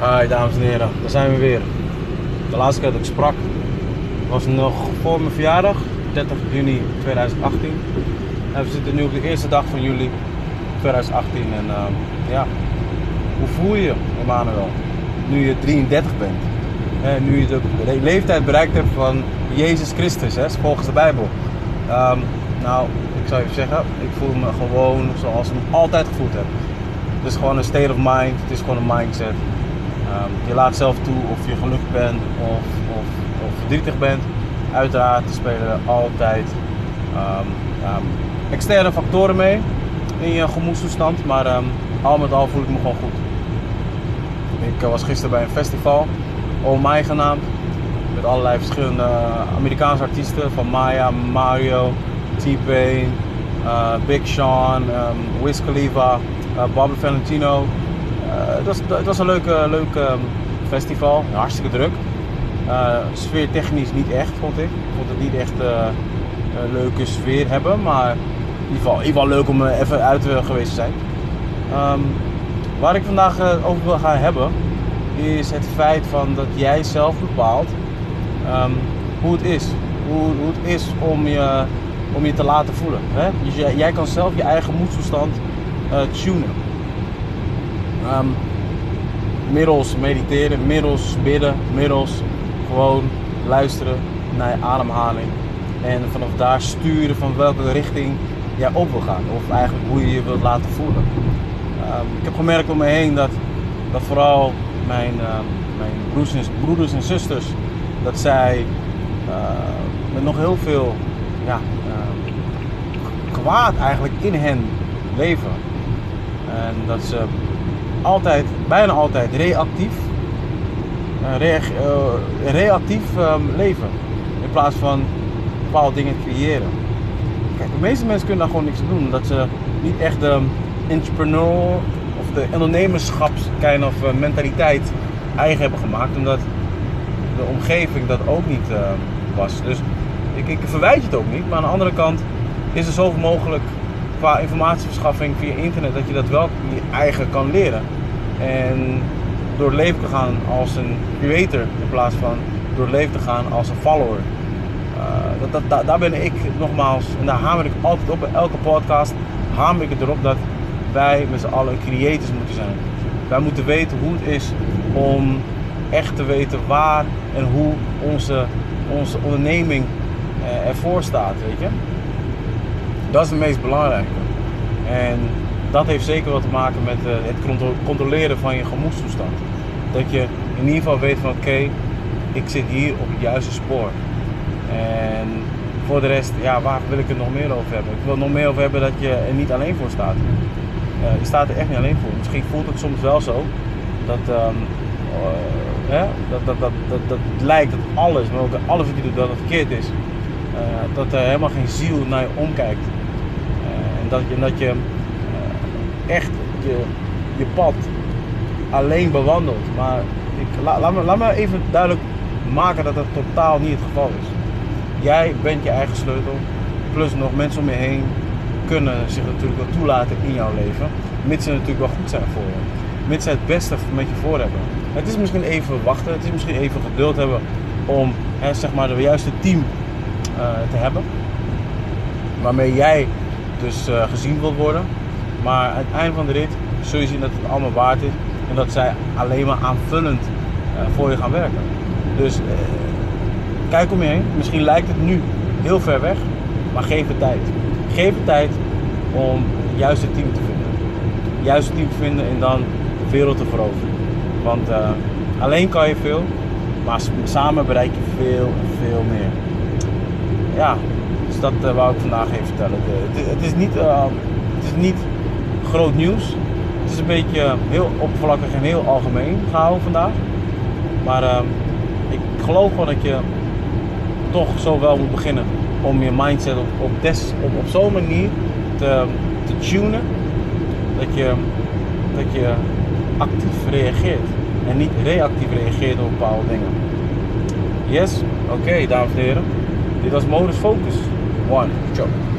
Hi dames en heren, daar zijn we weer. De laatste keer dat ik sprak was nog voor mijn verjaardag, 30 juni 2018. En we zitten nu op de eerste dag van juli 2018 en ehm, ja, hoe voel je je, Emmanuel, nu je 33 bent? En nu je de leeftijd bereikt hebt van Jezus Christus, hè, volgens de Bijbel. Ehm, nou, ik zou even zeggen, ik voel me gewoon zoals ik me altijd gevoeld heb. Het is gewoon een state of mind, het is gewoon een mindset. Ehm, je laat zelf toe of je gelukkig bent of, of, of verdrietig bent. Uiteraard spelen altijd um, externe factoren mee in je gemoedstoestand, maar al met al voel ik me gewoon goed. Ik was gisteren bij een festival, Oh My genaamd, met allerlei verschillende Amerikaanse artiesten, van Maya, Mario, T-Pain, uh, Big Sean, Wiz Khalifa, uh, Bobby Valentino. Het, was, het was een leuke, leuk um, festival, hartstikke druk. Uh, sfeer technisch niet echt, vond ik. Ik vond het niet echt een leuke sfeer hebben, maar in ieder geval, in leuk om even uit geweest te zijn. Um, waar ik vandaag over wil gaan hebben, is het feit van dat jij zelf bepaalt um, hoe het is. Hoe, hoe, het is om je, om je te laten voelen. Hè? Dus jij, jij kan zelf je eigen moedstoestand uh, tunen. Um, middels mediteren, middels bidden, middels gewoon luisteren naar je ademhaling. En vanaf daar sturen van welke richting jij op wil gaan. Of eigenlijk hoe je je wilt laten voelen. Um, ik heb gemerkt om me heen dat, dat vooral mijn, uh, mijn broers, en, broeders en zusters, dat zij uh, met nog heel veel ja, kwaad eigenlijk in hen leven. En dat ze altijd, bijna altijd reactief, reag, reactief um, leven. In plaats van bepaalde dingen creëren. Kijk, de meeste mensen kunnen daar gewoon niks aan doen. Omdat ze niet echt de entrepreneur of de ondernemerschaps kind of uh, mentaliteit eigen hebben gemaakt. Omdat de omgeving dat ook niet was. Dus ik, ik verwijt het ook niet. Maar aan de andere kant is er zoveel mogelijk qua informatieverschaffing via internet dat je dat wel je eigen kan leren. En door het leven te gaan als een creator in plaats van door het leven te gaan als een follower. Uh, dat, dat, daar ben ik nogmaals, en daar hamer ik altijd op bij elke podcast, hamer ik het erop dat wij met z'n allen creators moeten zijn. Wij moeten weten hoe het is om echt te weten waar en hoe onze, onze onderneming eh, ervoor staat, weet je. Dat is het meest belangrijke. En dat heeft zeker wat te maken met uh, het controleren van je gemoedstoestand. Dat je in ieder geval weet van oké, ik zit hier op het juiste spoor. En voor de rest, ja, waar wil ik het nog meer over hebben? Ik wil nog meer over hebben dat je er niet alleen voor staat. Uh, je staat er echt niet alleen voor. Misschien voelt het soms wel zo dat, um, uh, dat, dat, dat, dat, dat lijkt dat alles, maar ook alles wat je doet, dat het verkeerd is. Dat er helemaal geen ziel naar je omkijkt. Dat je, dat je echt je, je pad alleen bewandelt. Maar ik, la, laat, me, laat me even duidelijk maken dat dat totaal niet het geval is. Jij bent je eigen sleutel, plus nog mensen om je heen kunnen zich natuurlijk wel toelaten in jouw leven. Mits ze natuurlijk wel goed zijn voor je. Mits ze het beste met je voor hebben. Het is misschien even wachten, het is misschien even geduld hebben om hè, zeg maar de juiste team uh, te hebben. Waarmee jij dus uh, gezien wilt worden. Maar aan het einde van de rit zul je zien dat het allemaal waard is. En dat zij alleen maar aanvullend uh, voor je gaan werken. Dus kijk om je heen. Misschien lijkt het nu heel ver weg. Maar geef het tijd. Geef het tijd om het juiste team te vinden. Het juiste team te vinden en dan de wereld te veroveren. Want alleen kan je veel, maar samen bereik je veel veel meer. Ja, dat uh, wou ik vandaag even vertellen. Het, is niet, uh, het is niet groot nieuws. Het is een beetje heel oppervlakkig en heel algemeen gehouden vandaag. Maar ehm, ik geloof gewoon dat je toch zo wel moet beginnen om je mindset op, op, des, op, op zo'n manier te, te tunen dat je, dat je actief reageert en niet reactief reageert op bepaalde dingen. Yes? Oké, dames en heren. Dit was Modus Focus. One, jump.